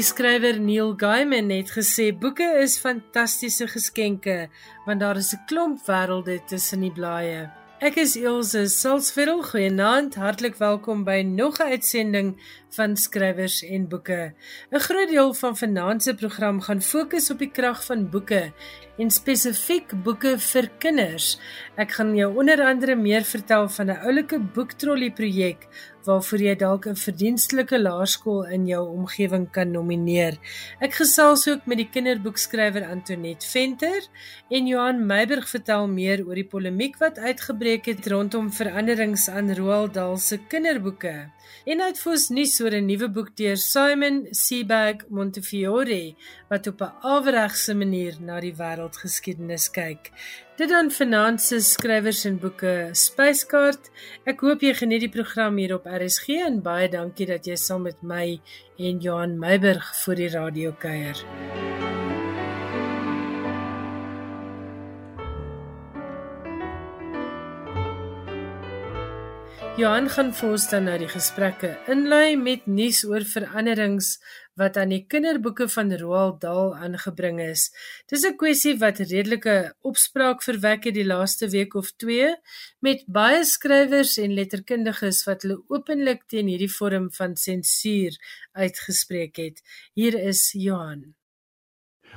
Die skrywer Neil Gaiman het gesê boeke is fantastiese geskenke want daar is 'n klomp wêrelde tussen die blaaie. Ek is Elsje Silsveld. Goeienaand. Hartlik welkom by nog 'n uitsending van Skrywers en Boeke. 'n Groot deel van vanaand se program gaan fokus op die krag van boeke en spesifiek boeke vir kinders. Ek gaan jou onder andere meer vertel van 'n oulike boektrollie projek waarvoor jy dalk 'n verdienstelike laerskool in jou omgewing kan nomineer. Ek gesels ook met die kinderboekskrywer Antoinette Venter en Johan Meiburg vertel meer oor die polemiek wat uitgebreek het rondom veranderings aan Roald Dahl se kinderboeke. En uit Fos nuus oor 'n nuwe boek deur Simon Sebag Montefiore wat op 'n averegse manier na die wêreldgeskiedenis kyk. Dit dan vanaand se skrywers en boeke spyskaart. Ek hoop jy geniet die program hier op RSG en baie dankie dat jy saam met my en Johan Meiburg vir die radio kuier. Johan gaan vir ons dan nou die gesprekke inlei met nuus oor veranderings wat aan die kinderboeke van Roald Dahl aangebring is. Dis 'n kwessie wat redelike opspraak verwek het die laaste week of 2 met baie skrywers en letterkundiges wat hulle openlik teen hierdie vorm van sensuur uitgespreek het. Hier is Johan.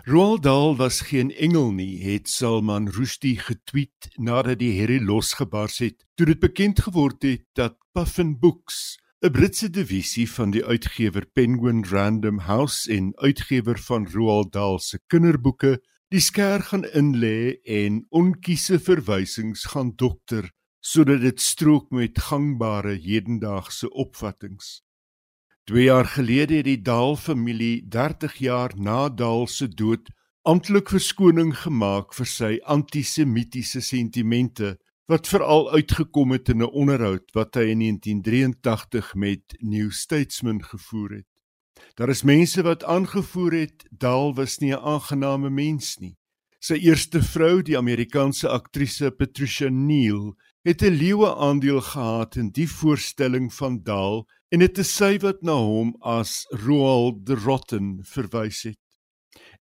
Roald Dahl was geen engel nie, het Salman Rushdie getweet nadat die herrie losgebars het. Toe dit bekend geword het dat Puffin Books, 'n Britse divisie van die uitgewer Penguin Random House en uitgewer van Roald Dahl se kinderboeke, die skêr gaan inlê en onkiese verwysings gaan dokter sodat dit strook met gangbare hedendaagse opvattinge. 2 jaar gelede het die Dahl familie 30 jaar na Dahl se dood amptelik verskoning gemaak vir sy antisemitiese sentimente wat veral uitgekom het in 'n onderhoud wat hy in 1983 met New Statesman gevoer het. Daar is mense wat aangevoer het Dahl was nie 'n aangename mens nie. Sy eerste vrou, die Amerikaanse aktrise Patricia Neal, het 'n leeue aandeel gehad in die voorstelling van Dahl en dit is sy wat na hom as Roald the Rotten verwys het.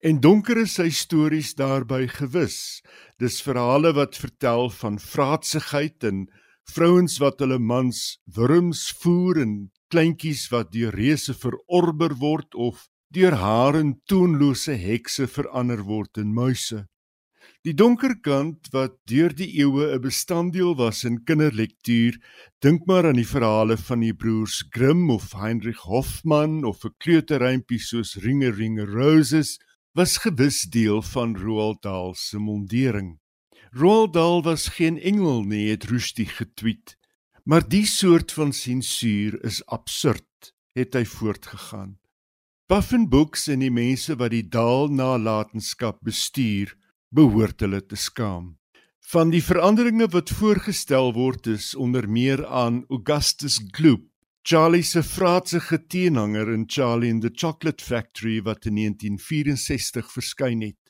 En donker is sy stories daarby gewis. Dis verhale wat vertel van vraatsigheid en vrouens wat hulle mans wurms voer en kleintjies wat deur reuse verorber word of deur haar en toonlose hekse verander word in muise. Die donker kant wat deur die eeue 'n bestanddeel was in kinderlektuur, dink maar aan die verhale van die broers Grimm of Heinrich Hoffmann of 'n kleuterrympie soos Ringe Ringe Roses, was gewis deel van Roald Dahl se mondering. Roald Dahl was geen engel nie, het Rushdie getweet, maar die soort van sensuur is absurd, het hy voortgegaan. Puffin Books en die mense wat die Dahl nalatenskap bestuur, behoort hulle te skaam. Van die veranderinge wat voorgestel word is onder meer aan Augustus Gloop, Charlie se vraatsige teenhanger in Charlie and the Chocolate Factory wat in 1964 verskyn het.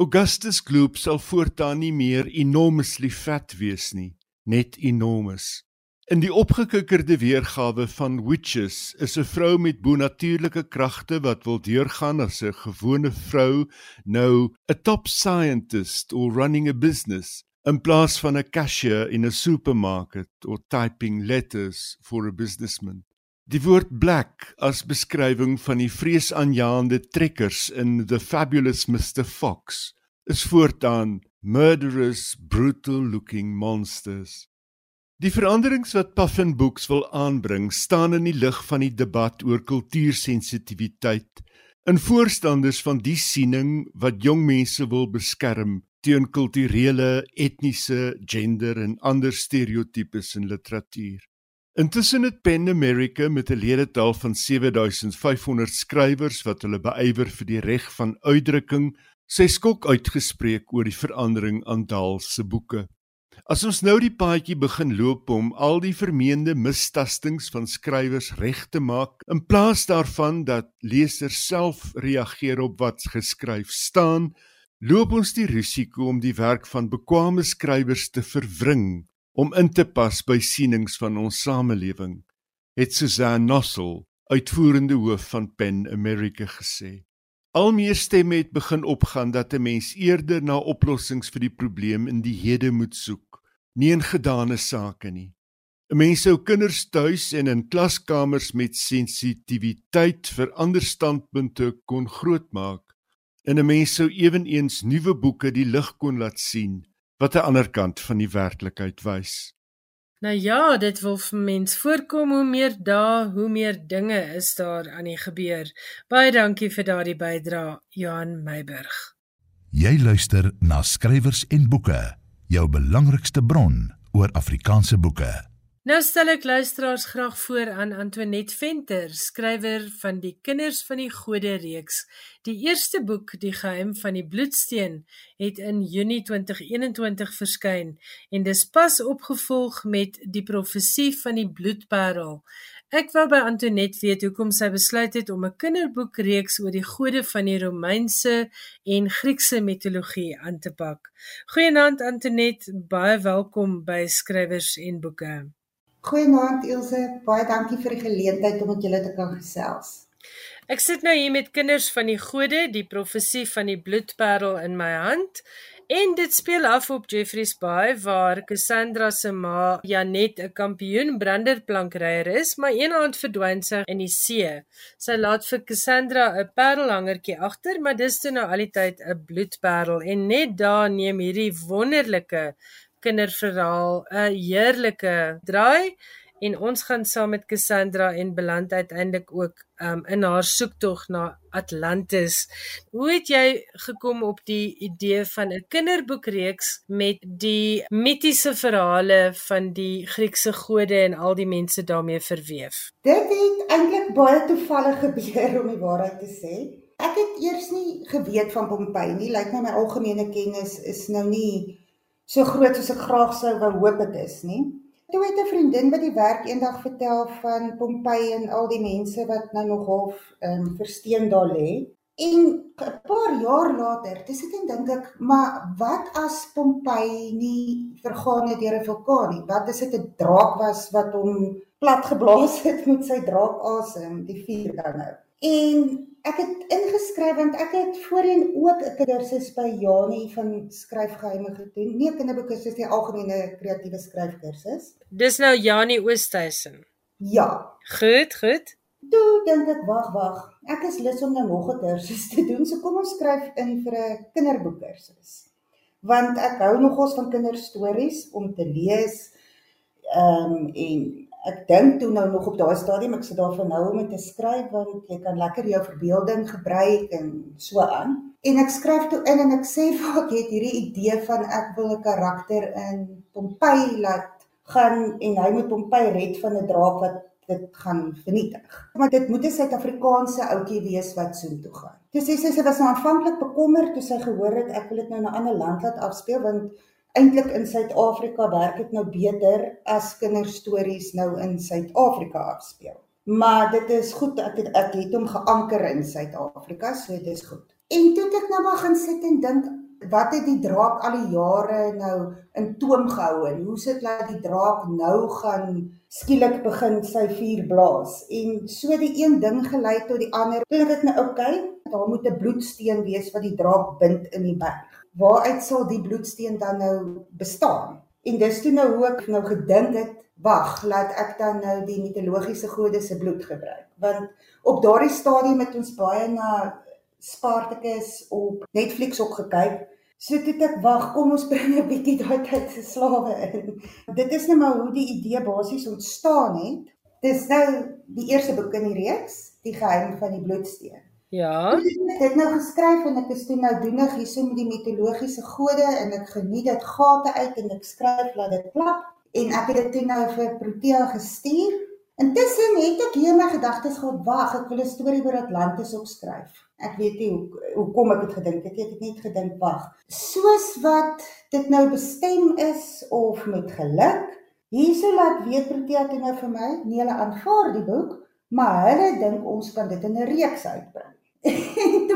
Augustus Gloop sal voortaan nie meer enormously fat wees nie, net enormous. In die opgekikkerde weergawe van Witches is 'n vrou met bonatuurlike kragte wat wil deurgaan as 'n gewone vrou nou 'n top scientist or running a business in plaas van 'n cashier in 'n supermarket or typing letters for a businessman. Die woord black as beskrywing van die vreesaanjaende trekkers in The Fabulous Mr Fox is voortaan murderous brutal looking monsters. Die veranderings wat Puffin Books wil aanbring, staan in die lig van die debat oor kultuursensitiwiteit in voorstanders van die siening wat jong mense wil beskerm teen kulturele, etniese, gender en ander stereotypes in literatuur. Intussen het Pen America met 'n ledetal van 7500 skrywers wat hulle beywer vir die reg van uitdrukking, sy skok uitgespreek oor die verandering aan Dahl se boeke. As ons nou die paadjie begin loop om al die vermeende mistastings van skrywers reg te maak, in plaas daarvan dat lesers self reageer op wat geskryf staan, loop ons die risiko om die werk van bekwame skrywers te verwring om in te pas by sienings van ons samelewing. Het Suzanne Nossel uitvoerende hoof van Pen America gesê. Al meer stemme het begin opgaan dat 'n mens eerder na oplossings vir die probleem in die hede moet soek, nie in gedane sake nie. 'n Mens sou kinders tuis en in klaskamers met sensitiwiteit vir ander standpunte kon grootmaak en 'n mens sou ewenigs nuwe boeke die lig kon laat sien wat 'n ander kant van die werklikheid wys. Nou ja, dit wil vir mens voorkom hoe meer dae, hoe meer dinge is daar aan die gebeur. Baie dankie vir daardie bydrae, Johan Meiburg. Jy luister na skrywers en boeke, jou belangrikste bron oor Afrikaanse boeke. Nou stel ek luisteraars graag voor aan Antoinette Venter, skrywer van die Kinders van die Gode reeks. Die eerste boek, Die Geheim van die Bloedsteen, het in Junie 2021 verskyn en dis pas opgevolg met Die Profesie van die Bloedparel. Ek wou by Antoinette weet hoekom sy besluit het om 'n kinderboekreeks oor die gode van die Romeinse en Griekse mitologie aan te pak. Goeienaand Antoinette, baie welkom by Skrywers en Boeke. Goeienaand Ilse, baie dankie vir die geleentheid om met julle te kan gesels. Ek sit nou hier met kinders van die gode, die profesie van die bloedparel in my hand. En dit speel af op Jeffreys Bay waar Cassandra se ma Janet 'n kampioen branderplankryer is, maar eendag verdwyn sy in die see. Sy laat vir Cassandra 'n parelhangertjie agter, maar dis toe nou al die tyd 'n bloedparel en net daar neem hierdie wonderlike kinderverhaal 'n heerlike draai en ons gaan saam met Cassandra en beland uiteindelik ook um, in haar soektog na Atlantis. Hoe het jy gekom op die idee van 'n kinderboekreeks met die mitiese verhale van die Griekse gode en al die mense daarmee verweef? Dit het eintlik baie toevallig gebeur om die waarheid te sê. Ek het eers nie geweet van Pompeii nie. Lyk my my algemene kennis is nou nie so groot soos ek graag sou wou hoop dit is, nie? Toe het 'n vriendin by die werk eendag vertel van Pompeii en al die mense wat nou nog half um, versteen daar lê. En 'n paar jaar later, dis ek dink ek, maar wat as Pompeii nie vergaan het deur 'n vulkaan nie? Wat as dit 'n draak was wat hom plat geblaas het met sy draakasem, die vuur dan nou? En ek het ingeskryf want ek het voorheen ook 'n kursus by Janie van skryfgeheime gedoen. Nie 'n kinderboekkursus nie, algemene kreatiewe skryfkursus. Dis nou Janie Oosthuizen. Ja. Goed, goed. Toe dink ek, wag, wag. Ek is lus om nou nog 'n kursus te doen. So kom ons skryf in vir 'n kinderboekkursus. Want ek hou nogals van kinderstories om te lees. Ehm um, en ek dink toe nou nog op daai stadium ek sit daar vir nou om te skryf want jy kan lekker jou verbeelding gebruik en so aan. En ek skryf toe in en ek sê vir ek het hierdie idee van ek wil 'n karakter in Pompeii laat gaan en hy moet Pompeii red van 'n draak wat dit gaan vernietig. Maar dit moet 'n Suid-Afrikaanse ouetjie wees wat so toe gaan. Dis sê sy sy was nou aanvanklik bekommerd toe sy gehoor het ek wil dit nou in 'n ander land laat afspeel want eintlik in Suid-Afrika werk dit nou beter as kinderstories nou in Suid-Afrika afspeel. Maar dit is goed ek het, ek het hom geanker in Suid-Afrika, so dit is goed. En toe ek nou maar gaan sit en dink wat het die draak al die jare nou in toom gehou en hoe sit laat die draak nou gaan skielik begin sy vuur blaas en so die een ding gelei tot die ander. Toe ek nou okay, daar moet 'n bloedsteen wees wat die draak bind in die berg waaruit sal die bloedsteen dan nou bestaan? En dis toe nou hoe ek nou gedink het, wag, laat ek dan nou die mitologiese gode se bloed gebruik. Want op daardie stadium het ons baie na Spartacus op Netflix ook gekyk. So toe ek wag, kom ons bring 'n bietjie daai tyd se slawe in. Dit is nou maar hoe die idee basies ontstaan het. Dis nou die eerste boek in die reeks, Die geheim van die bloedsteen. Ja. Ek het nou geskryf en ek is toe nou doenig hierso met die mitologiese gode en ek geniet dit gate uit en ek skryf laat dit klap en ek het dit toe nou vir Protea gestuur. Intussen het ek hier my gedagtes gehad, wag, ek wil 'n storie oor Atlantis opskryf. Ek weet nie hoe hoekom ek dit gedink het, ek het net gedink, wag, soos wat dit nou bestem is of met geluk. Hierso laat weet Protea toe nou vir my, nee, hulle aanvaar die boek, maar hulle dink ons kan dit in 'n reeks uitbring.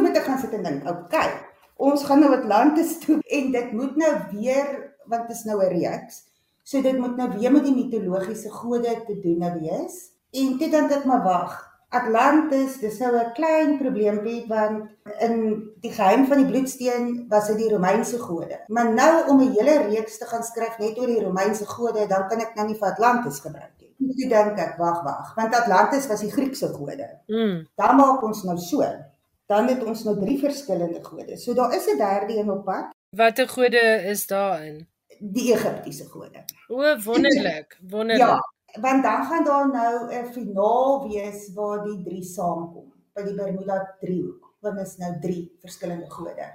Moet ek gaan sit en dink, okay, ons gaan nou Atlantis toe en dit moet nou weer want dit is nou 'n reeks. So dit moet nou weer met die mitologiese gode te doen nou wees. En toe dink ek maar wag, Atlantis, dis nou 'n klein probleempie want in die geheim van die bloedsteen was dit die Romeinse gode. Maar nou om 'n hele reeks te gaan skryf net oor die Romeinse gode, dan kan ek nou nie vir Atlantis gebruik nie. Ek dink ek wag wag, want Atlantis was die Griekse gode. Mm. Dan maak ons nou so. Dan het ons nou drie verskillende gode. So daar is 'n derde een op pad, Watter gode is daarin? die Egiptiese gode. O, wonderlik, wonderlik. Ja, want dan gaan daar nou 'n finaal wees waar die drie saamkom by die Bermuda driehoek. Want dit is nou drie verskillende gode.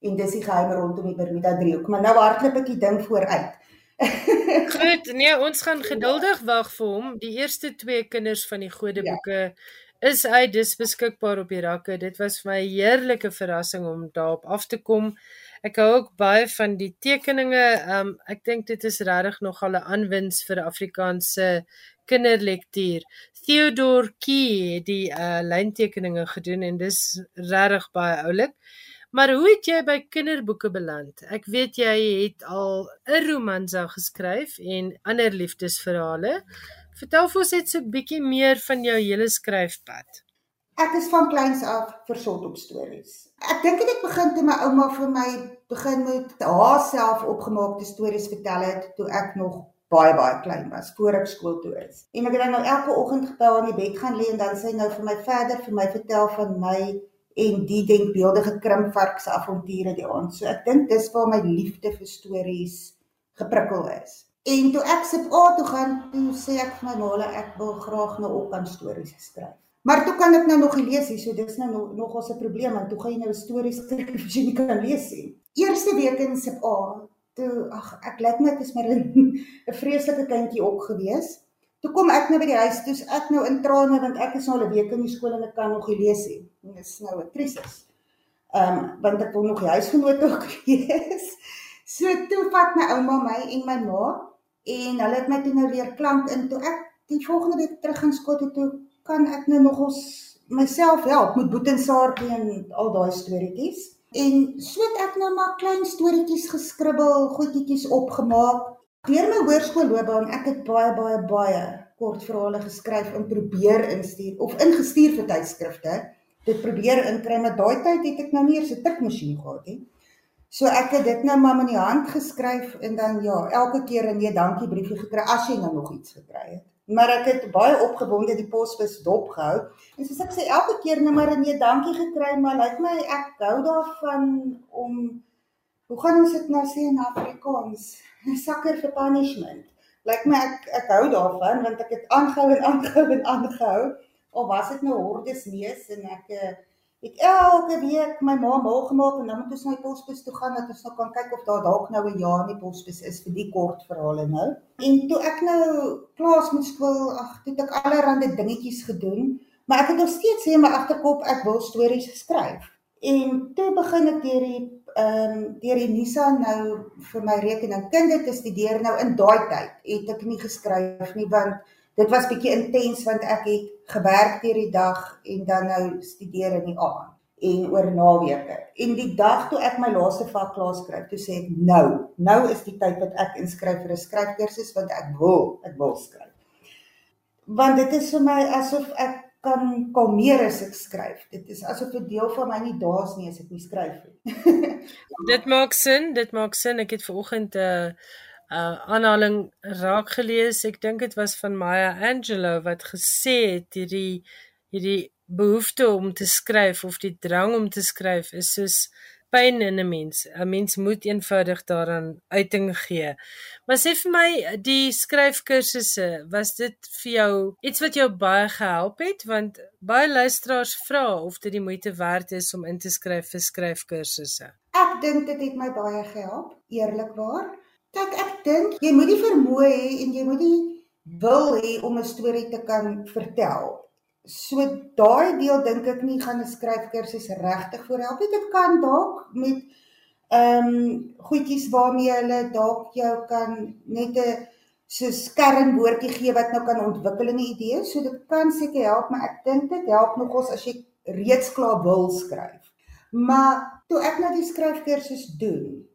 En dis die geheim rondom die Bermuda driehoek. Maar nou hardloop ek die ding vooruit. Goed, nee, ons gaan geduldig wag vir hom. Die eerste twee kinders van die godeboeke ja. Is uit dis beskikbaar op die rakke. Dit was vir my 'n heerlike verrassing om daarop af te kom. Ek hou ook baie van die tekeninge. Um ek dink dit is regtig nogal 'n aanwins vir Afrikaanse kinderlektuur. Theodor Key het die uh lyntekeninge gedoen en dis regtig baie oulik. Maar hoe het jy by kinderboeke beland? Ek weet jy het al 'n romansa geskryf en ander liefdesverhale. Vertel vir ons net so 'n bietjie meer van jou hele skryfpad. Ek is van kleins af versot op stories. Ek dink dit het begin toe my ouma vir my begin met haarself opgemaakte stories vertel het toe ek nog baie baie klein was voor ek skool toe is. En ek het dan nou elke oggend getel in die bed gaan lê en dan sy nou vir my verder vir my vertel van my en die denkbeeldige krimpvark se avonture die aand. So ek dink dis waar my liefde vir stories geprikkel is. En toe ek sip A toe gaan, toe sê ek vir my ma ek wil graag nou op aan stories skryf. Maar toe kan ek nou nog nie lees nie, so dis nou nog nog 'n probleem want toe gaan jy nou stories skryf as jy nie kan lees nie. Eerste week in sip A, toe ag ek lyk net is maar 'n vreeslike kindjie ook gewees. Toe kom ek nou by die huis, toe's ek nou in trane want ek is nou al 'n week in die skool en ek kan nog nie lees nie. Dit is nou 'n krisis. Ehm um, want ek wil nog die huisgenoot ook wees. So toe vat my ouma my en my ma en hulle het my toe nou leer klank in toe ek die volgende week terug gaan skool toe, kan ek nou nog ons myself help met Boet en Saartjie en al daai storieetjies. En so het ek nou maar klein storieetjies geskribbel, goedjies opgemaak. Deur my hoërskoolloopbaan ek het baie baie baie kortverhale geskryf en probeer instuur of ingestuur vir tydskrifte. Dit probeer inkry, maar daai tyd het ek nou nie eers 'n tikmasjien gehad nie. So ek het dit nou maar in die hand geskryf en dan ja, elke keer 'n nee dankie briefie gekry as jy nou nog iets gekry het. Maar ek het baie opgewonde die posbus dopgehou. En soos ek sê elke keer nou maar 'n nee dankie gekry, maar lyk like my ek hou daarvan om hoe gaan ons dit nou sê in Afrikaans? Sucker for punishment. Lyk like my ek ek hou daarvan want ek het aangehou en aangehou en aangehou. Of was dit nou hordes neus en ek ek elke week my ma maal gemaak en dan moet ons na die posbus toe gaan dat ons nou kan kyk of daar dalk nou 'n jaar in die posbus is vir die kort verhale nou. En toe ek nou klaar met skool, ag, het ek allerlei dingetjies gedoen, maar ek het nog steeds sê in my agterkop ek wil stories skryf. En toe begin ek deur die ehm um, deur die Nisa nou vir my rekening kinde te studeer nou in daai tyd het ek nie geskryf nie want dit was bietjie intens want ek het gewerk deur die dag en dan nou studeer in die aand en oor naweke. En die dag toe ek my laaste vak klaar skryf, toe sê ek nou, nou is die tyd wat ek inskryf vir 'n skryfkursus want ek wil, ek wil skryf. Want dit is vir my asof ek kan kalmeer as ek skryf. Dit is asof 'n deel van my nie daar's nie as ek nie skryf nie. dit maak sin, dit maak sin. Ek het vanoggend 'n uh, uh aanhaling raak gelees. Ek dink dit was van Maya Angelou wat gesê het hierdie hierdie behoefte om te skryf of die drang om te skryf is soos pyn in 'n mens. 'n Mens moet eenvoudig daaraan uiting gee. Maar sê vir my, die skryfkursusse, was dit vir jou iets wat jou baie gehelp het want baie luisteraars vra of dit die moeite werd is om in te skryf vir skryfkursusse. Ek dink dit het my baie gehelp, eerlikwaar. Kyk, ek dink jy moet die vermoë hê en jy moet die wil hê om 'n storie te kan vertel. So daai deel dink ek nie gaan 'n skryfkursus regtig voorhelp nie. Dit kan dalk met ehm um, goedjies waarmee hulle dalk jou kan net 'n so kernwoordjie gee wat nou kan ontwikkel in 'n idee. So dit kan seker help, maar ek dink dit help nogals as jy reeds klaar wil skryf. Maar toe ek nou die skryfkursus doen,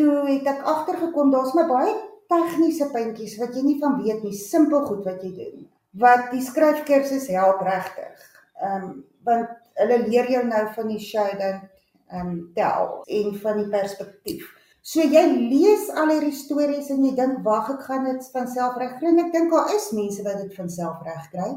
toe het ek agtergekom daar's my baie tegniese puntjies wat jy nie van weet nie, simpel goed wat jy doen. wat die skryfkursus help regtig. Ehm um, want hulle leer jou nou van die shading ehm um, tel en van die perspektief. So jy lees al hierdie stories en jy dink wag ek gaan dit van self regkry. Ek dink daar is mense wat dit van self regkry.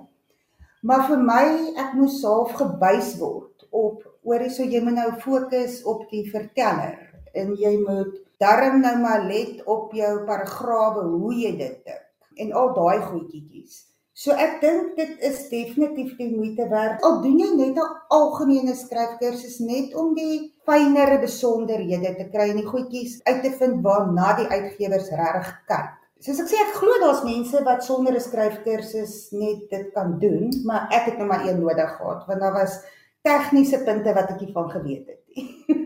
Maar vir my ek moes half gebuis word op oor so jy moet nou fokus op die verteller en jy moet darm nou maar let op jou paragrawe hoe jy dit dink en al daai goedjies. So ek dink dit is definitief die moeite werd. Al doen jy net 'n algemene skryfkursus net om die fynere besonderhede te kry en die goedjies uit te vind waarna die uitgewers regtig kyk. Soos ek sê, ek glo daar's mense wat sonder 'n skryfkursus net dit kan doen, maar ek het nou maar een nodig gehad want daar was tegniese punte wat ek nie van geweet het nie.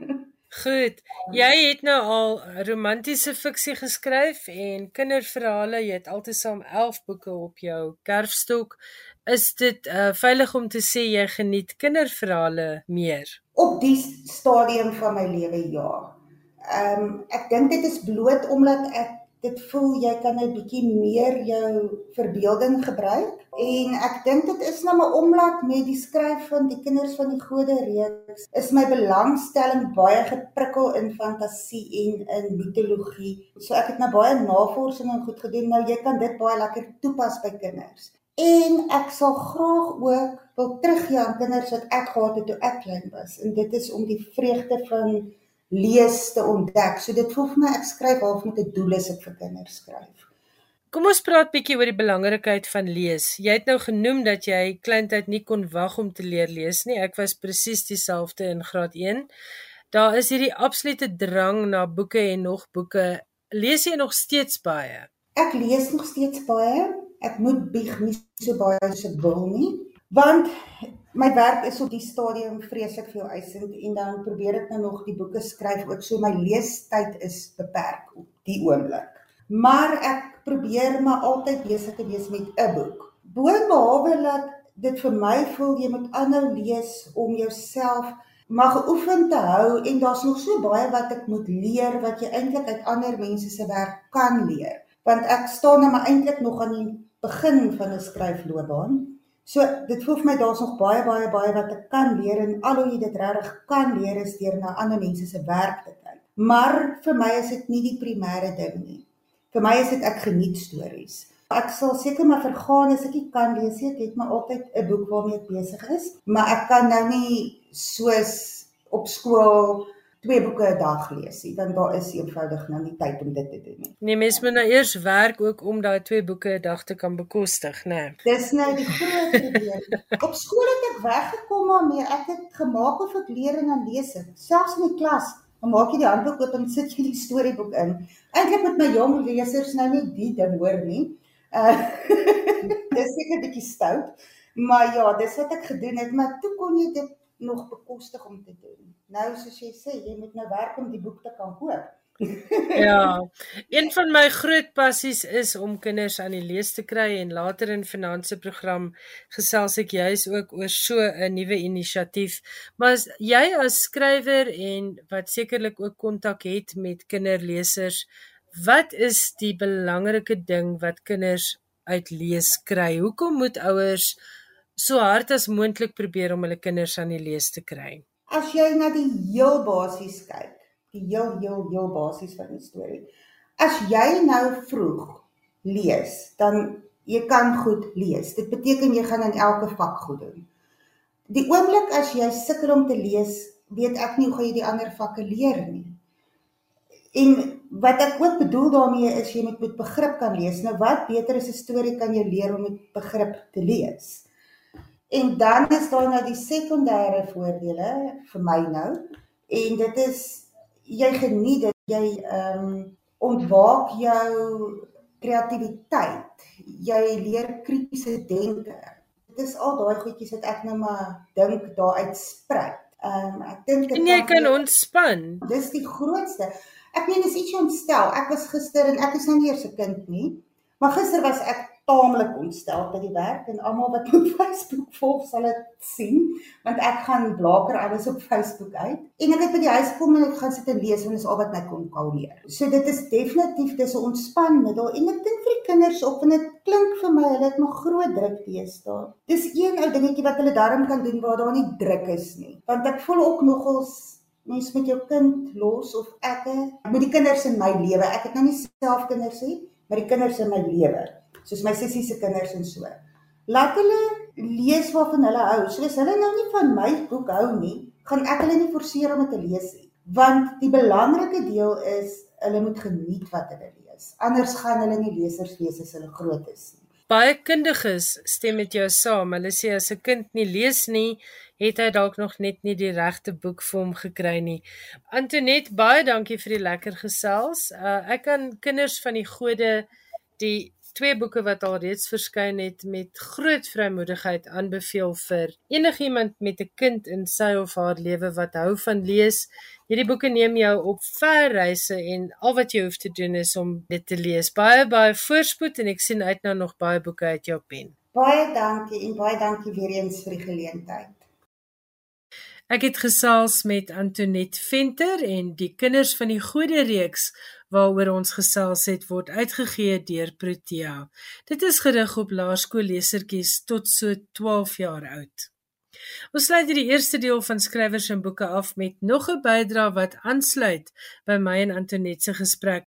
Goed. Jy het nou al romantiese fiksie geskryf en kinderverhale. Jy het altesaam 11 boeke op jou kerfstok. Is dit uh, veilig om te sê jy geniet kinderverhale meer? Op die stadium van my lewe ja. Ehm um, ek dink dit is bloot omdat ek dit voel jy kan 'n bietjie meer jou verbeelding gebruik. En ek dink dit is nou maar omdat met die skryf van die kinders van die gode reeks is my belangstelling baie geprikkel in fantasie en in mitologie. So ek het nou baie navorsing en goed gedoen. Nou jy kan dit baie lekker toepas by kinders. En ek sal graag ook wil teruggee aan kinders wat ek gehad het toe ek klein was. En dit is om die vreugde van lees te ontdek. So dit voel vir my ek skryf half met 'n doel as ek vir kinders skryf. Kom ons praat bietjie oor die belangrikheid van lees. Jy het nou genoem dat jy kleintyd nie kon wag om te leer lees nie. Ek was presies dieselfde in graad 1. Daar is hierdie absolute drang na boeke en nog boeke. Lees jy nog steeds baie? Ek lees nog steeds baie. Ek moet bieg nie so baie as ek wil nie, want my werk is op die stadium vreeslik veel eisend en dan probeer ek nou nog die boeke skryf ook so my leestyd is beperk op die oomblik. Maar ek probeer maar altyd besig te wees met 'n boek. Boonbehalwe dat dit vir my voel jy moet aanhou lees om jouself maar geoefen te hou en daar's nog so baie wat ek moet leer wat jy eintlik uit ander mense se werk kan leer. Want ek staan nou maar eintlik nog aan die begin van 'n skryfloopbaan. So dit voel vir my daar's nog baie baie baie wat ek kan leer en al hoe jy dit regtig kan leer is deur na ander mense se werk te kyk. Maar vir my is dit nie die primêre ding nie. Vir my is dit ek geniet stories. Ek sal seker maar vergaan as ek nie kan lees nie. Ek het maar altyd 'n boek waarmee ek besig is, maar ek kan nou nie soos op skool twee boeke 'n dag lees nie, want daar is eenvoudig nou nie tyd om dit te doen nie. Nee, mens moet nou eers werk ook om daai twee boeke 'n dag te kan bekostig, né? Nee. Dis nou die groot probleem. Op skool het ek weggekom daarmee. Ek het gemaak of ek leer en dan lees ek. Selfs in die klas, dan maak jy die handboek oop en sit jy die storieboek in. Eintlik met my jong lesers nou nie die ding hoor nie. Uh dis seker 'n bietjie stout. Maar ja, dis wat ek gedoen het, maar toe kon jy dit nog bekostig om te doen. Nou soos jy sê, jy moet nou werk om die boek te kan koop. ja. Een van my groot passies is om kinders aan die lees te kry en later in finansie program gesels ek juis ook oor so 'n nuwe inisiatief. Maar as jy as skrywer en wat sekerlik ook kontak het met kinderlesers, wat is die belangrike ding wat kinders uit lees kry? Hoekom moet ouers so hard as moontlik probeer om hulle kinders aan die lees te kry. As jy na die heel basies kyk, die heel heel heel basies van die storie. As jy nou vroeg lees, dan jy kan goed lees. Dit beteken jy gaan in elke vak goed doen. Die oomblik as jy sukkel om te lees, weet ek nie hoe jy die ander vakke leer nie. En wat ek ook bedoel daarmee is jy moet met begrip kan lees. Nou wat beter is 'n storie kan jy leer om met begrip te lees? En dan is daar nou die sekondêre voordele vir my nou. En dit is jy geniet dit, jy ehm um, ontwaak jou kreatiwiteit. Jy leer kritiese denke. Dit is al daai goedjies wat ek nou maar dink daar uitspruit. Ehm um, ek dink dit jy kan ontspan. Dis die grootste. Ek meen as iets ontstel. Ek was gister en ek is nou nie eers 'n kind nie. Maar gister was ek taamlik ontstel by die werk en almal wat op Facebook volg sal dit sien want ek gaan blaker alles op Facebook uit en ek het by die huis kom en ek gaan sit en lees en dis al wat my kom kalmeer. So dit is definitief dis 'n ontspanmiddel en ek dink vir die kinders op en dit klink vir my hulle het maar groot druk deesdae. Dis een ou dingetjie wat hulle darm kan doen waar daar nie druk is nie. Want ek voel ook nogals mens met jou kind los of ek met die kinders in my lewe. Ek het nou nie self kinders nie, maar die kinders in my lewe, soos my sussie se kinders en so. Laat hulle lees waarvan hulle hou. Soos hulle nou nie van my boek hou nie, gaan ek hulle nie forceer om dit te lees nie. Want die belangrike deel is hulle moet geniet wat hulle lees. Anders gaan hulle nie lesers wees as hulle groot is nie. Baie kundiges stem met jou saam. Hulle sê as 'n kind nie lees nie, het hy dalk nog net nie die regte boek vir hom gekry nie. Antoinette, baie dankie vir die lekker gesels. Uh, ek kan kinders van die gode die twee boeke wat al reeds verskyn het met groot vrymoedigheid aanbeveel vir enigiemand met 'n kind in sy of haar lewe wat hou van lees. Hierdie boeke neem jou op ver reise en al wat jy hoef te doen is om dit te lees. Baie baie voorspoed en ek sien uit na nog baie boeke uit jou pen. Baie dankie en baie dankie weer eens vir die geleentheid. Ek het gesels met Antoinette Venter en die kinders van die Goeie Reeks waaroor ons gesels het word uitgegee deur Protea. Dit is gerig op laerskoollesertjies tot so 12 jaar oud. Ons sluit hierdie eerste deel van skrywers en boeke af met nog 'n bydrae wat aansluit by my en Antoinette se gesprek.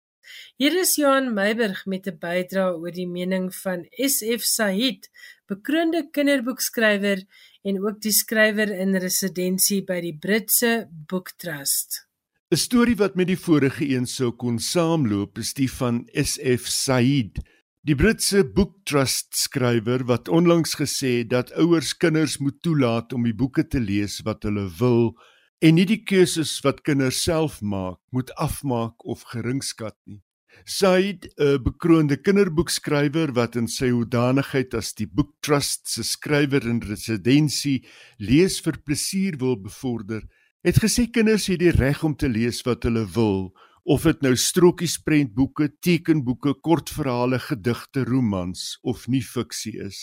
Hier is Johan Meiburg met 'n bydrae oor die mening van SF Said, bekroonde kinderboekskrywer en ook die skrywer in residensie by die Britse Book Trust. 'n Storie wat met die vorige een sou kon saamloop is die van SF Said, die Britse Book Trust skrywer wat onlangs gesê het dat ouers kinders moet toelaat om die boeke te lees wat hulle wil en nie die keuses wat kinders self maak moet afmaak of geringskat nie. Said, 'n bekroonde kinderboekskrywer wat in sy hoedanigheid as die Book Trust se skrywer in residensie lees vir plesier wil bevorder, het gesê kinders het die reg om te lees wat hulle wil, of dit nou strokies prentboeke, tekenboeke, kortverhale, gedigte, romans of nie fiksie is.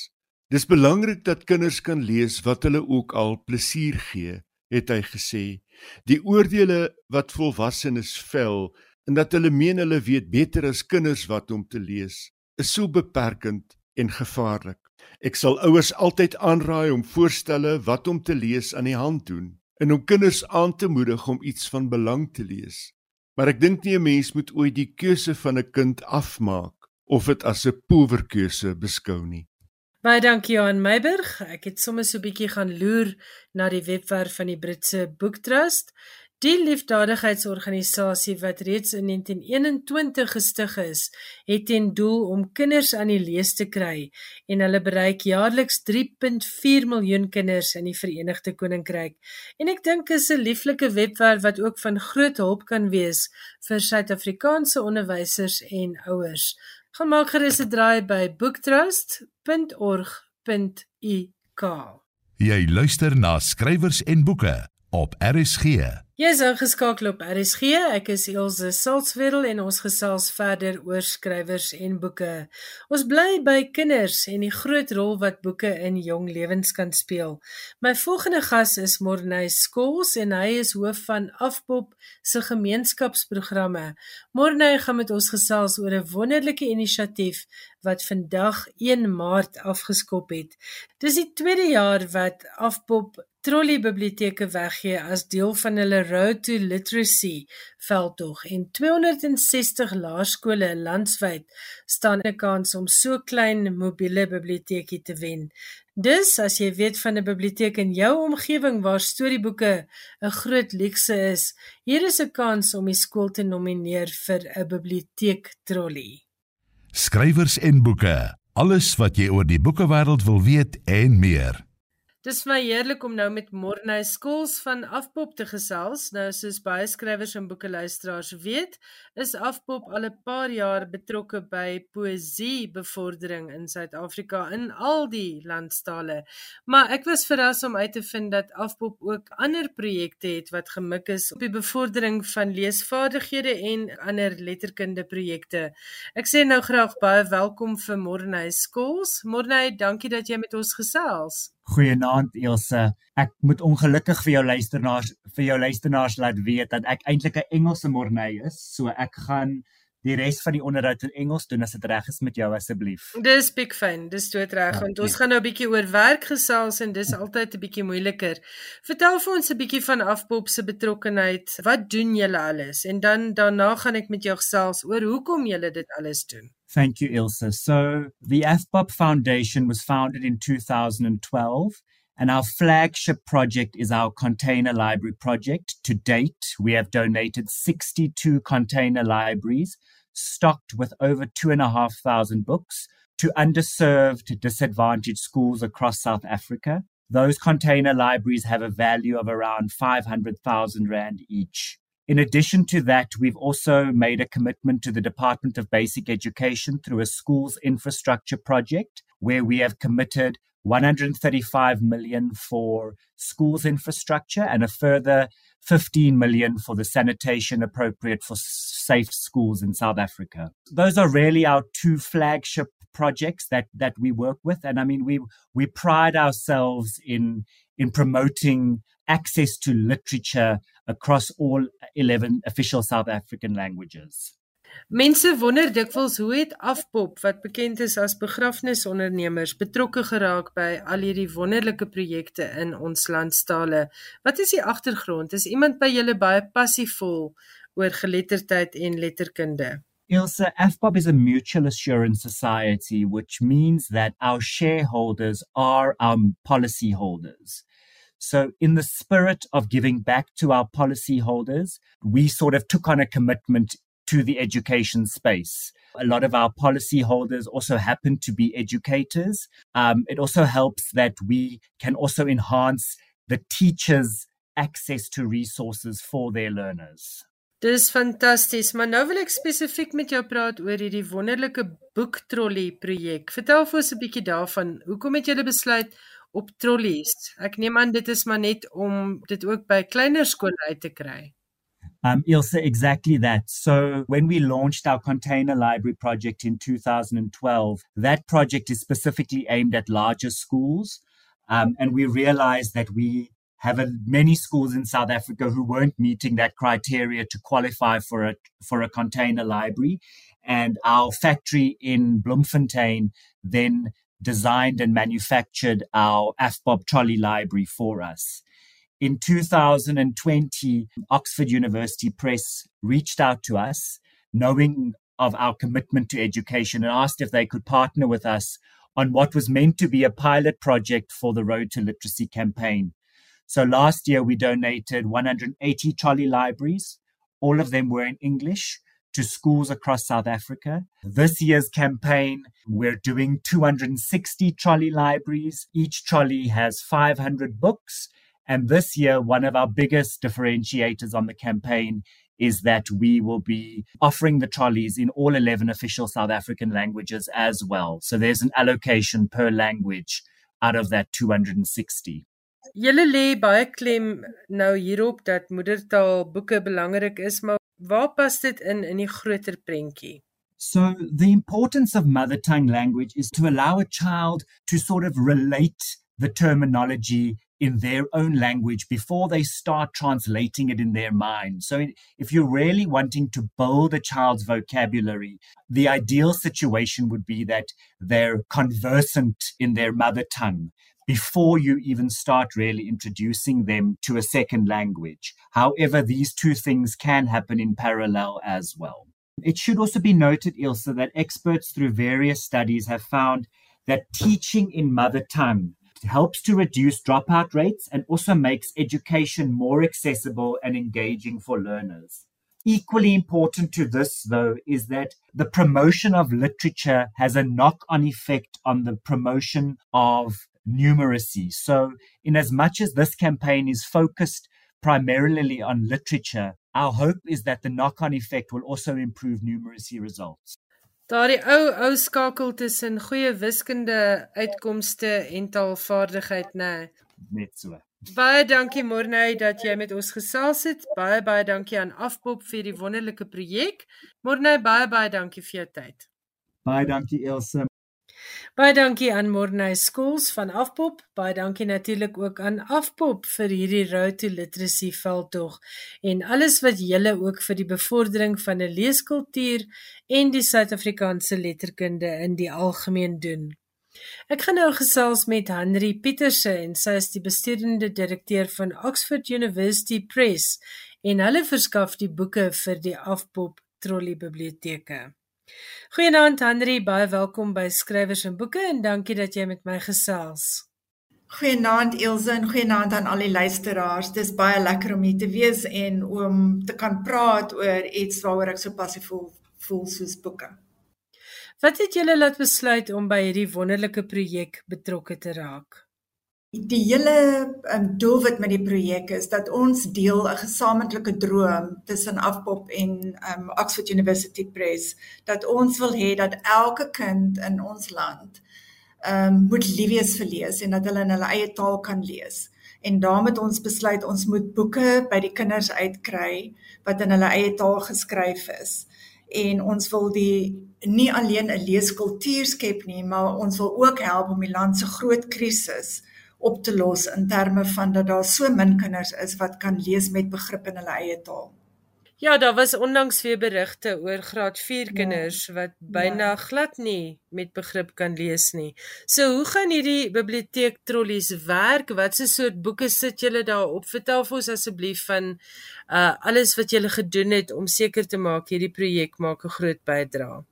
Dis belangrik dat kinders kan lees wat hulle ook al plesier gee, het hy gesê. Die oordeele wat volwassenes vel en dat hulle meen hulle weet beter as kinders wat om te lees, is so beperkend en gevaarlik. Ek sal ouers altyd aanraai om voorstelle wat om te lees aan die hand doen en om kinders aan te moedig om iets van belang te lees. Maar ek dink nie 'n mens moet ooit die keuse van 'n kind afmaak of dit as 'n poewerkeuse beskou nie. Baie dankie aan Meiburg. Ek het sommer so 'n bietjie gaan loer na die webwerf van die Britse Book Trust. Die liefdadigheidsorganisasie wat reeds in 1921 gestig is, het ten doel om kinders aan die lees te kry en hulle bereik jaarliks 3.4 miljoen kinders in die Verenigde Koninkryk. En ek dink is 'n lieflike webwerf wat ook van groot hulp kan wees vir Suid-Afrikaanse onderwysers en ouers. Gaan maak gerus 'n draai by booktrust.org.uk. Jy luister na skrywers en boeke op RSG. Jy is ingeskakel op RSG. Ek is Elsje Salzwetel en ons gesels verder oor skrywers en boeke. Ons bly by kinders en die groot rol wat boeke in jong lewens kan speel. My volgende gas is Morney Skols en hy is hoof van Afpop se gemeenskapsprogramme. Morney gaan met ons gesels oor 'n wonderlike inisiatief wat vandag 1 Maart afgeskop het. Dis die tweede jaar wat Afpop trolleybiblioteke weggee as deel van hulle Road to Literacy veldtog en 260 laerskole landwyd staan 'n kans om so klein mobiele biblioteekie te wen. Dus as jy weet van 'n biblioteek in jou omgewing waar storieboeke 'n groot luukse is, hier is 'n kans om die skool te nomineer vir 'n biblioteek trolley. Skrywers en boeke, alles wat jy oor die boekewêreld wil weet en meer. Dis vir my heerlik om nou met Morney Skols van Afpop te gesels. Nou soos baie skrywers en boekeluisteraars weet, is Afpop al 'n paar jaar betrokke by poësie bevordering in Suid-Afrika in al die landstale. Maar ek was verras om uit te vind dat Afpop ook ander projekte het wat gemik is op die bevordering van leesvaardighede en ander letterkunde projekte. Ek sê nou graag baie welkom vir Morney Skols. Morney, dankie dat jy met ons gesels. Goeienaand Elsje. Ek moet ongelukkig vir jou luisteraars vir jou luisteraars laat weet dat ek eintlik 'n Engelse Morney is. So ek gaan die res van die onderhoud in Engels doen as dit reg is met jou asseblief. Dis big fun, dis dood reg want ons gaan nou 'n bietjie oor werk gesels en dis altyd 'n bietjie moeiliker. Vertel vir ons 'n bietjie van Afpop se betrokkeheid. Wat doen julle alles? En dan daarna gaan ek met jou gesels oor hoekom julle dit alles doen. Thank you Ilse. So, the AFPOP Foundation was founded in 2012 And our flagship project is our container library project. To date, we have donated 62 container libraries stocked with over 2,500 books to underserved, disadvantaged schools across South Africa. Those container libraries have a value of around 500,000 Rand each. In addition to that, we've also made a commitment to the Department of Basic Education through a schools infrastructure project where we have committed 135 million for schools infrastructure and a further 15 million for the sanitation appropriate for safe schools in South Africa. Those are really our two flagship projects that that we work with and I mean we we pride ourselves in in promoting access to literature across all 11 official South African languages. Mense wonder dikwels hoe het Afpop wat bekend is as begrafnisondernemers betrokke geraak by al hierdie wonderlike projekte in ons landstale. Wat is die agtergrond? Is iemand by julle baie passievol oor geletterdheid en letterkunde? Ilse, AFPOP is a mutual assurance society, which means that our shareholders are our policyholders. So, in the spirit of giving back to our policyholders, we sort of took on a commitment to the education space. A lot of our policyholders also happen to be educators. Um, it also helps that we can also enhance the teachers' access to resources for their learners. Dis fantasties, maar nou wil ek spesifiek met jou praat oor hierdie wonderlike boektrollie projek. Vertel vir ons 'n bietjie daarvan. Hoekom het julle besluit op trollies? Ek neem aan dit is maar net om dit ook by kleiner skole uit te kry. Um, Ilse, exactly that. So when we launched our container library project in 2012, that project is specifically aimed at larger schools. Um, and we realized that we have a, many schools in South Africa who weren't meeting that criteria to qualify for a, for a container library. And our factory in Bloemfontein then designed and manufactured our AFBOB trolley library for us. In 2020, Oxford University Press reached out to us, knowing of our commitment to education, and asked if they could partner with us on what was meant to be a pilot project for the Road to Literacy campaign. So last year, we donated 180 trolley libraries. All of them were in English to schools across South Africa. This year's campaign, we're doing 260 trolley libraries. Each trolley has 500 books and this year, one of our biggest differentiators on the campaign is that we will be offering the trolleys in all 11 official South African languages as well. So there's an allocation per language out of that 260. Julle lê baie klem nou hierop dat moedertaal boeke belangrik is, maar waar pas dit in in die groter prentjie? So the importance of mother tongue language is to allow a child to sort of relate the terminology in their own language before they start translating it in their mind. So, if you're really wanting to build a child's vocabulary, the ideal situation would be that they're conversant in their mother tongue before you even start really introducing them to a second language. However, these two things can happen in parallel as well. It should also be noted, Ilse, that experts through various studies have found that teaching in mother tongue helps to reduce dropout rates and also makes education more accessible and engaging for learners. Equally important to this, though, is that the promotion of literature has a knock on effect on the promotion of numeracy. So, in as much as this campaign is focused primarily on literature, our hope is that the knock on effect will also improve numeracy results. Daardie ou ou skakel tussen goeie wiskunde uitkomste en taalvaardigheid, nê. Net so. Baie dankie Morney dat jy met ons gesels het. Baie baie dankie aan Afpop vir die wonderlike projek. Morney, baie baie dankie vir jou tyd. Baie dankie Elsje. Baie dankie aan Morney Schools van Afpop. Baie dankie natuurlik ook aan Afpop vir hierdie Road to Literacy veldtog en alles wat julle ook vir die bevordering van 'n leeskultuur en die Suid-Afrikaanse letterkunde in die algemeen doen. Ek gaan nou gesels met Henry Pieterse en sy is die besturende direkteur van Oxford University Press en hulle verskaf die boeke vir die Afpop Trolley Biblioteke. Goeienaand Henry, baie welkom by Skrywers en Boeke en dankie dat jy met my gesels. Goeienaand Elsje en goeienaand aan al die luisteraars. Dis baie lekker om hier te wees en om te kan praat oor iets waaroor ek so passief voel, voel soos boeke. Wat het julle laat besluit om by hierdie wonderlike projek betrokke te raak? Die hele um, doelwit met die projek is dat ons deel 'n gesamentlike droom tussen Afpop en um, Oxford University Press dat ons wil hê dat elke kind in ons land um, moet lief wees vir lees en dat hulle in hulle eie taal kan lees. En daarmee het ons besluit ons moet boeke by die kinders uitkry wat in hulle eie taal geskryf is. En ons wil die nie alleen 'n leeskultuur skep nie, maar ons wil ook help om die land se groot krisis op te los in terme van dat daar so min kinders is wat kan lees met begrip in hulle eie taal. Ja, daar was onlangs weer berigte oor graad 4 ja. kinders ja. wat byna ja. glad nie met begrip kan lees nie. So hoe gaan hierdie biblioteek trollies werk? Watse soort boeke sit julle daar op? Vertel vir ons asseblief van uh alles wat julle gedoen het om seker te maak hierdie projek maak 'n groot bydrae.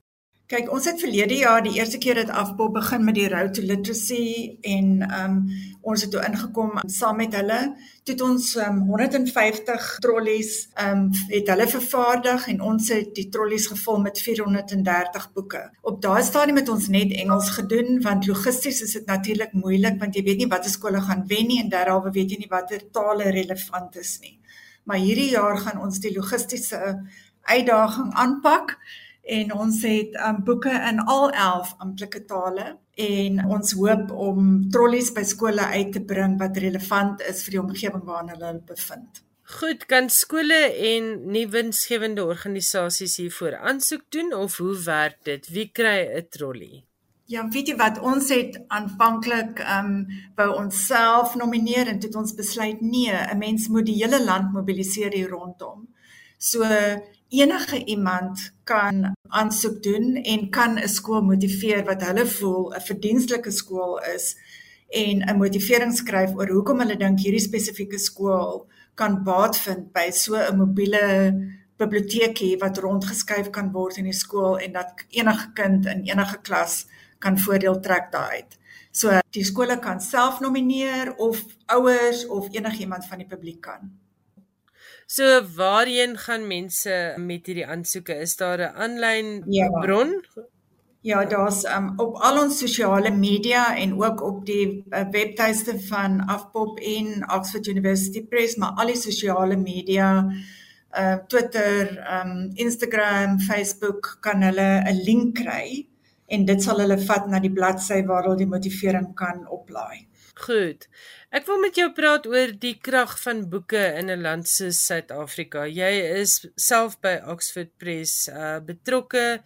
Kyk, ons het verlede jaar die eerste keer dit afbou begin met die Road to Literacy en ehm um, ons het toe ingekom saam met hulle. Toe het ons um, 150 trollies ehm um, het hulle vervaardig en ons het die trollies gevul met 430 boeke. Op daai stadium het ons net Engels gedoen want logisties is dit natuurlik moeilik want jy weet nie watter skole gaan wen nie en derhalwe weet jy nie watter tale relevant is nie. Maar hierdie jaar gaan ons die logistiese uitdaging aanpak en ons het um, boeke in al 11 amptelike tale en ons hoop om trollies by skole uit te bring wat relevant is vir die omgewing waarin hulle bevind. Goed, kan skole en nie winsgewende organisasies hiervoor aansoek doen of hoe werk dit? Wie kry 'n trollie? Ja, weet jy wat ons het aanvanklik ehm um, wou ons self nomineer en dit ons besluit nee, 'n mens moet die hele land mobiliseer hier rondom. So enige iemand kan aansoek doen en kan 'n skool motiveer wat hulle voel 'n verdienstelike skool is en 'n motivering skryf oor hoekom hulle dink hierdie spesifieke skool kan baat vind by so 'n mobiele biblioteekie wat rondgeskuif kan word in die skool en dat enige kind in enige klas kan voordeel trek daaruit. So die skole kan self nomineer of ouers of enigiemand van die publiek kan. So waarheen gaan mense met hierdie aansoeke? Is daar 'n aanlyn ja. bron? Ja, daar's um, op al ons sosiale media en ook op die uh, webtuiste van Afpop en Oxford University Press, maar al die sosiale media, uh Twitter, um Instagram, Facebook kan hulle 'n link kry en dit sal hulle vat na die bladsy waar hulle die motivering kan oplaai. Goed. Ek wil met jou praat oor die krag van boeke in 'n land soos Suid-Afrika. Jy is self by Oxford Press uh betrokke.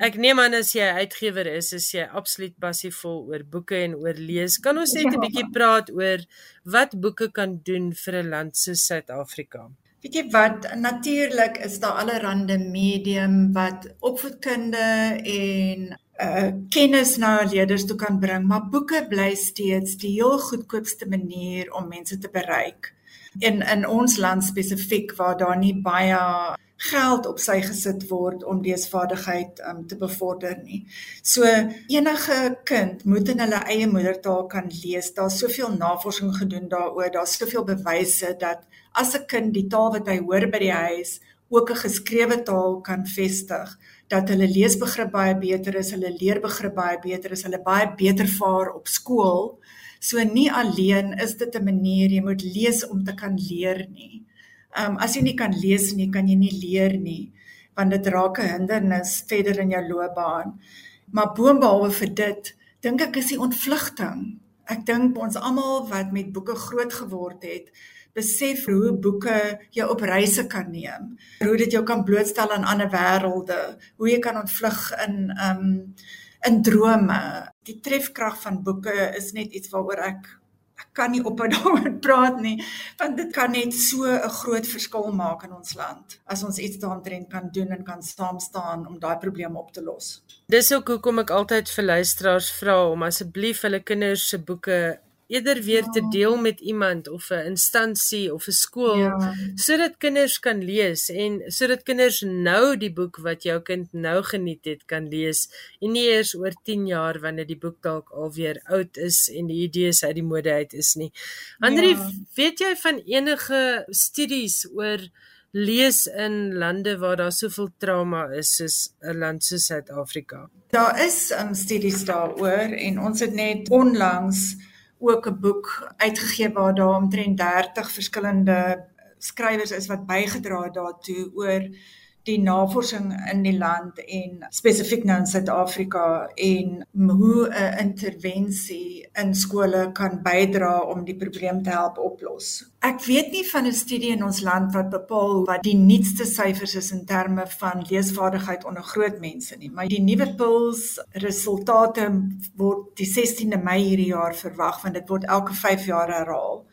Ek neem aan as jy uitgewer is, is jy absoluut passievol oor boeke en oor lees. Kan ons net 'n ja. bietjie praat oor wat boeke kan doen vir 'n land soos Suid-Afrika? Weet jy wat, natuurlik is daar allerlei medium wat opvoedkunde en uh kennis na leerders toe kan bring, maar boeke bly steeds die heel goedkoopste manier om mense te bereik. In in ons land spesifiek waar daar nie baie geld op sy gesit word om leesvaardigheid um, te bevorder nie. So enige kind moet in hulle eie moedertaal kan lees. Daar's soveel navorsing gedoen daaroor. Daar's soveel bewyse dat as 'n kind die taal wat hy hoor by die huis ook 'n geskrewe taal kan vestig, dat hulle leesbegrip baie beter is, hulle leerbegrip baie beter is, hulle baie beter vaar op skool. So nie alleen is dit 'n manier jy moet lees om te kan leer nie. Ehm um, as jy nie kan lees nie, kan jy nie leer nie, want dit raak 'n hindernis verder in jou loopbaan. Maar boonbehalwe vir dit, dink ek is die ontvlugting. Ek dink ons almal wat met boeke groot geword het, besef hoe boeke jou op reise kan neem. Hoe dit jou kan blootstel aan ander wêrelde, hoe jy kan ontvlug in um in drome. Die trefkrag van boeke is net iets waaroor ek kan nie ophou daaroor praat nie want dit kan net so 'n groot verskil maak in ons land as ons iets daaroor kan doen en kan saam staan om daai probleme op te los. Dis ook hoekom ek altyd vir luisteraars vra om asseblief hulle kinders se boeke eerder weer ja. te deel met iemand of 'n instansie of 'n skool ja. sodat kinders kan lees en sodat kinders nou die boek wat jou kind nou geniet het kan lees en nie eers oor 10 jaar wanneer die boek dalk alweer oud is en die idees uit die mode uit is nie. Andri, ja. weet jy van enige studies oor lees in lande waar daar soveel trauma is soos 'n land soos Suid-Afrika? Daar is um, studies daaroor en ons het net onlangs ook 'n boek uitgegee waar daar omtrent 30 verskillende skrywers is wat bygedra het daartoe oor die navorsing in die land en spesifiek nou in Suid-Afrika en hoe 'n intervensie in skole kan bydra om die probleem te help oplos. Ek weet nie van 'n studie in ons land wat bepaal wat die nuutste syfers is in terme van leesvaardigheid onder groot mense nie, maar die nuwe PILS resultate word die 16de Mei hierdie jaar verwag want dit word elke 5 jaar herhaal.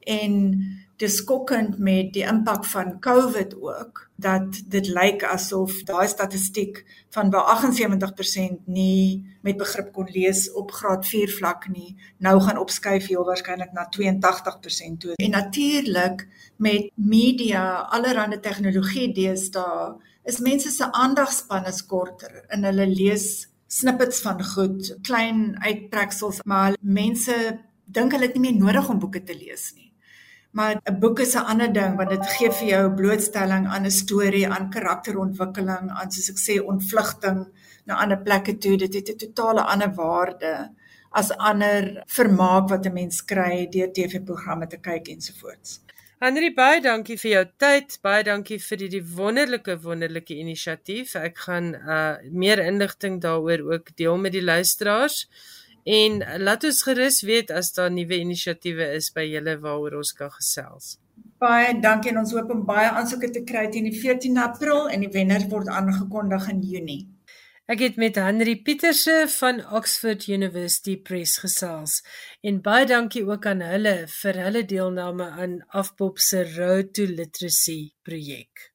En dis skokkend met die impak van COVID ook dat dit lyk asof daai statistiek van waar 78% nie met begrip kon lees op graad 4 vlak nie nou gaan opskuif heel waarskynlik na 82% toe. En natuurlik met media, allerlei tegnologie deesdae is mense se aandagspan is korter en hulle lees snippets van goed, klein uittreksels, maar mense dink hulle het nie meer nodig om boeke te lees nie. Maar 'n boek is 'n ander ding want dit gee vir jou blootstelling aan 'n storie, aan karakterontwikkeling, aan soos ek sê ontvlugting na ander plekke toe. Dit het 'n totale ander waarde as ander vermaak wat 'n mens kry deur TV-programme te kyk ensovoorts. Henry baie dankie vir jou tyd. Baie dankie vir die, die wonderlike wonderlike inisiatief. Ek gaan uh meer inligting daaroor ook deel met die luisteraars. En laat ons gerus weet as daar nuwe inisiatiewe is by julle waaroor ons kan gesels. Baie dankie en ons hoop om baie aansoeke te kry teen die 14 April en die wenner word aangekondig in Junie. Ek het met Henry Pieterse van Oxford University Press gesels en baie dankie ook aan hulle vir hulle deelname aan Afpop se Road to Literacy projek.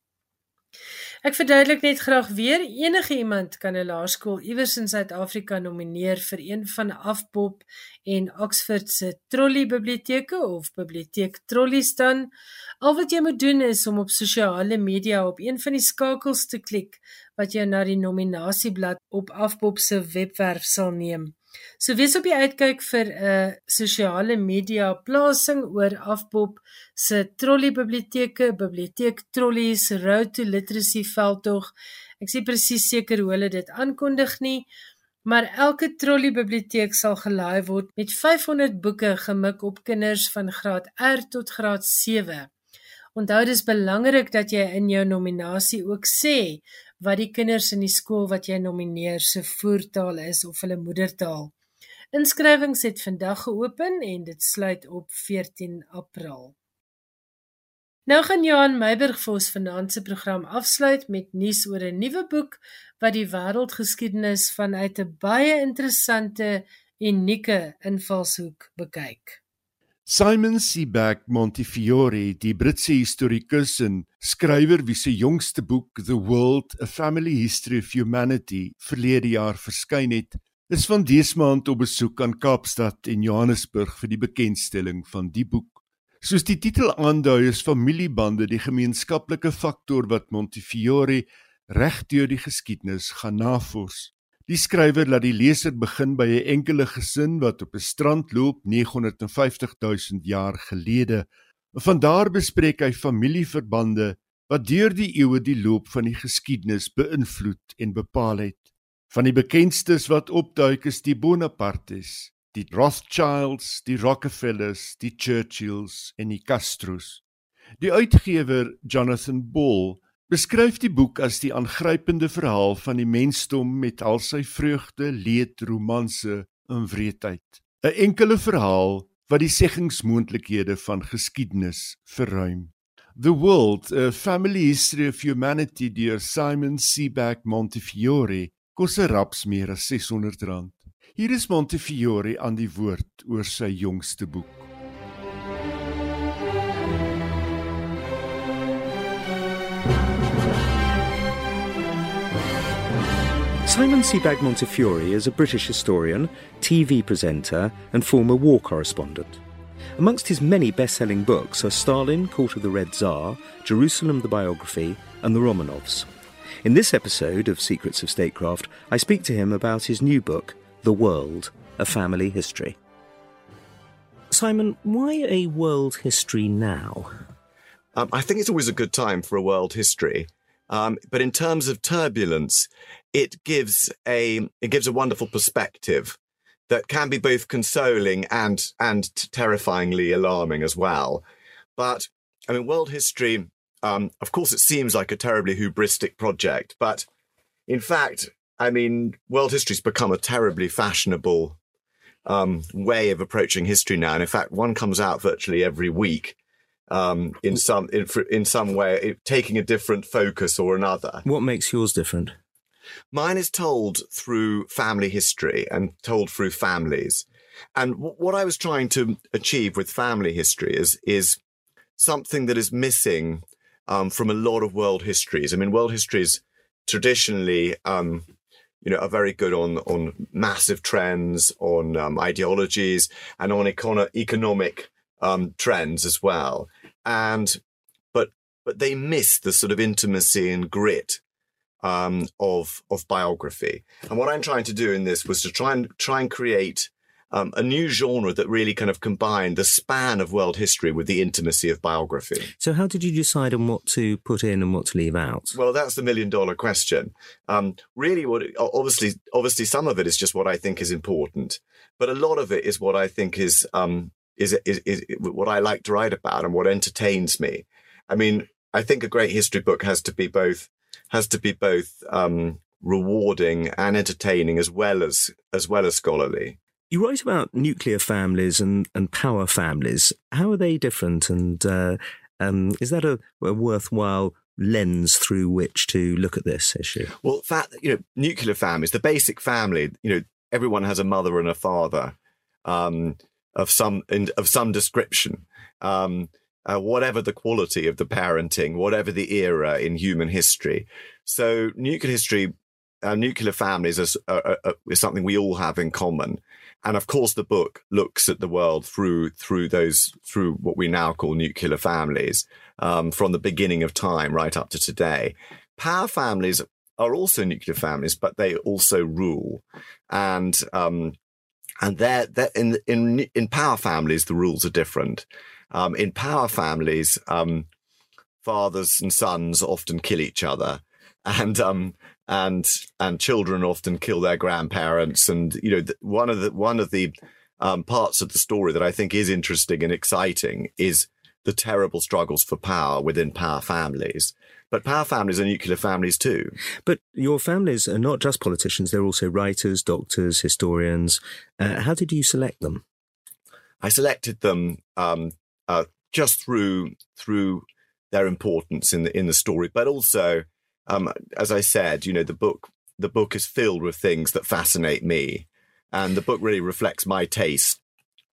Ek verduidelik net graag weer enige iemand kan 'n laerskool iewers in Suid-Afrika nomineer vir een van Afpop en Oxford se trolley biblioteke of biblioteek trolleys dan. Al wat jy moet doen is om op sosiale media op een van die skakels te klik wat jou na die nominasieblad op Afpop se webwerf sal neem. So wees op die uitkyk vir 'n uh, sosiale media plasing oor Afpop se trolley biblioteke, biblioteek trolleys, road to literacy veldtog. Ek sê presies seker hoe hulle dit aankondig nie, maar elke trolley biblioteek sal gelaai word met 500 boeke gemik op kinders van graad R tot graad 7. Onthou dis belangrik dat jy in jou nominasie ook sê wat die kinders in die skool wat jy nomineer se voertaal is of hulle moedertaal. Inskrywings het vandag geopen en dit sluit op 14 April. Nou gaan Johan Meiburg vir ons vanaand se program afsluit met nuus oor 'n nuwe boek wat die wêreldgeskiedenis vanuit 'n baie interessante unieke invalshoek bekyk. Simon Sebag Montefiore, die Britse historikus en skrywer wie se jongste boek The World: A Family History of Humanity verlede jaar verskyn het, is van dese maand op besoek aan Kaapstad en Johannesburg vir die bekendstelling van die boek. Soos die titel aandui, is familiebande die gemeenskaplike faktor wat Montefiore regdeur die geskiedenis gaan navors. Die skrywer laat die leser begin by 'n enkele gesin wat op 'n strand loop 950 000 jaar gelede. Van daar bespreek hy familieverbande wat deur die eeue die loop van die geskiedenis beïnvloed en bepaal het. Van die bekendstes wat opduik is die Bonapartes, die Rothschilds, die Rockefellers, die Churchills en die Castros. Die uitgewer Jonathan Ball beskryf die boek as die aangrypende verhaal van die mensdom met al sy vreugde, leed, romanse en wreedheid. 'n Enkele verhaal wat die seggingsmoontlikhede van geskiedenis verruim. The World: A Family History of Humanity deur Simon Sebag Montefiore kos 'n raps meer as R600. Hier is Montefiore aan die woord oor sy jongste boek. Simon Sebag Montefiore is a British historian, TV presenter, and former war correspondent. Amongst his many best selling books are Stalin, Court of the Red Tsar, Jerusalem the Biography, and The Romanovs. In this episode of Secrets of Statecraft, I speak to him about his new book, The World A Family History. Simon, why a world history now? Um, I think it's always a good time for a world history. Um, but in terms of turbulence, it gives a it gives a wonderful perspective that can be both consoling and and terrifyingly alarming as well. But I mean, world history. Um, of course, it seems like a terribly hubristic project, but in fact, I mean, world history's become a terribly fashionable um, way of approaching history now. And in fact, one comes out virtually every week um, in some in, in some way, taking a different focus or another. What makes yours different? Mine is told through family history and told through families. And w- what I was trying to achieve with family history is is something that is missing um, from a lot of world histories. I mean, world histories traditionally, um, you know, are very good on on massive trends, on um, ideologies, and on econ- economic um, trends as well. And but but they miss the sort of intimacy and grit um, of of biography. And what I'm trying to do in this was to try and try and create um, a new genre that really kind of combined the span of world history with the intimacy of biography. So, how did you decide on what to put in and what to leave out? Well, that's the million dollar question. Um, really, what obviously, obviously, some of it is just what I think is important, but a lot of it is what I think is um, is, is, is what I like to write about and what entertains me. I mean, I think a great history book has to be both has to be both um, rewarding and entertaining as well as as well as scholarly. You write about nuclear families and, and power families. How are they different? And uh, um, is that a, a, worthwhile lens through which to look at this issue? Well, that you know, nuclear families, the basic family. You know, everyone has a mother and a father um, of some of some description. Um, uh, whatever the quality of the parenting, whatever the era in human history. So nuclear history, uh, nuclear families is, uh, is something we all have in common. And of course, the book looks at the world through through those through what we now call nuclear families, um, from the beginning of time right up to today. Power families are also nuclear families, but they also rule, and um, and they're, they're in in in power families the rules are different. Um, in power families, um, fathers and sons often kill each other, and um, and and children often kill their grandparents. And you know, one of the one of the um, parts of the story that I think is interesting and exciting is the terrible struggles for power within power families. But power families are nuclear families too. But your families are not just politicians; they're also writers, doctors, historians. Uh, how did you select them? I selected them um, uh, just through through their importance in the in the story, but also, um, as I said, you know, the book the book is filled with things that fascinate me, and the book really reflects my taste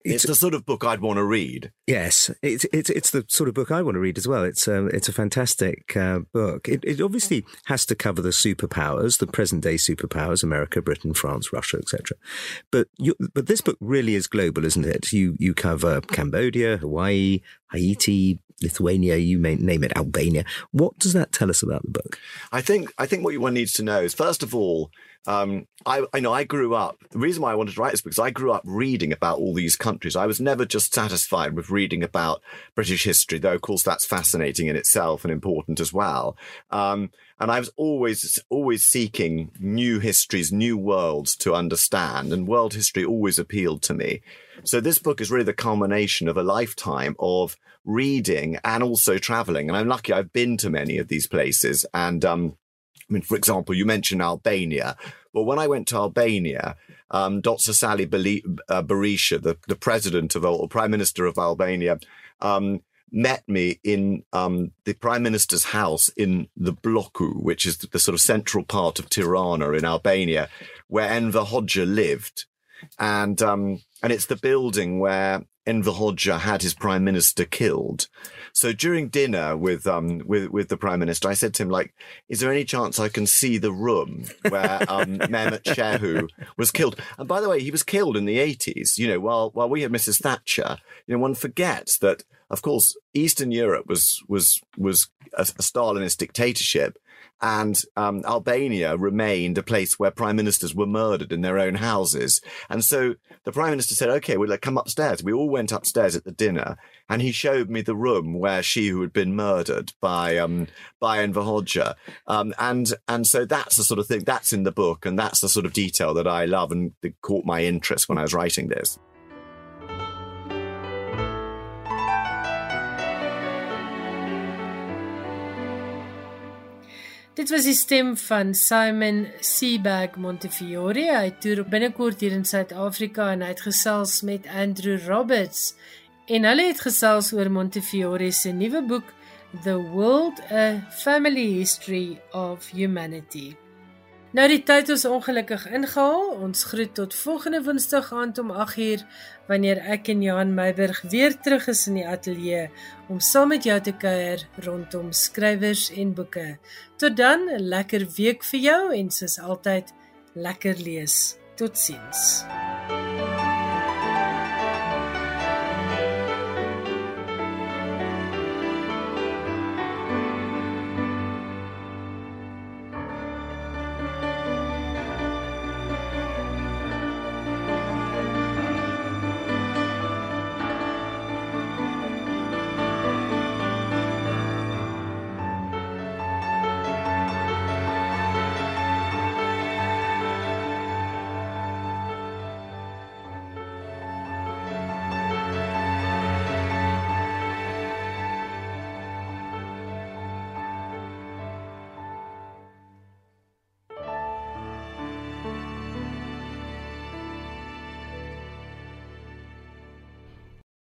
it's, it's, the sort of book I'd want to read. Yes, it's it's it's the sort of book I want to read as well. It's um, it's a fantastic uh, book. It, it obviously has to cover the superpowers, the present day superpowers: America, Britain, France, Russia, etc. But you, but this book really is global, isn't it? You you cover Cambodia, Hawaii, Haiti, Lithuania, you may name it, Albania. What does that tell us about the book? I think I think what one needs to know is first of all um, I, I know I grew up. The reason why I wanted to write this book is because I grew up reading about all these countries. I was never just satisfied with reading about British history, though of course that's fascinating in itself and important as well. Um, and I was always always seeking new histories, new worlds to understand, and world history always appealed to me. So this book is really the culmination of a lifetime of reading and also traveling. And I'm lucky I've been to many of these places and. Um, I mean, for example, you mentioned Albania. Well, when I went to Albania, um, Dr. Sali uh, Berisha, the, the president of or prime minister of Albania, um, met me in um, the prime minister's house in the Bloku, which is the sort of central part of Tirana in Albania, where Enver Hoxha lived, and um, and it's the building where Enver Hoxha had his prime minister killed. So during dinner with um with with the prime minister, I said to him like, "Is there any chance I can see the room where um, Mehmet Shehu was killed?" And by the way, he was killed in the eighties. You know, while while we had Mrs. Thatcher, you know, one forgets that of course Eastern Europe was was was a, a Stalinist dictatorship, and um, Albania remained a place where prime ministers were murdered in their own houses. And so the prime minister said, "Okay, we'll come upstairs." We all went upstairs at the dinner, and he showed me the room where she who had been murdered by um, by Enver Hoxha. Um, and and so that's the sort of thing that's in the book, and that's the sort of detail that I love and that caught my interest when I was writing this. Dit was die stem van Simon Seabag Montefiore. Hy toer binnekort hier in Suid-Afrika en hy het gesels met Andrew Roberts en hulle het gesels oor Montefiore se nuwe boek The World: A Family History of Humanity. Nou die tyd is ongelukkig ingehaal. Ons groet tot volgende Woensdag aand om 8uur wanneer ek en Johan Meiburg weer terug is in die ateljee om saam met jou te kuier rondom skrywers en boeke. Tot dan, 'n lekker week vir jou en soos altyd, lekker lees. Totsiens.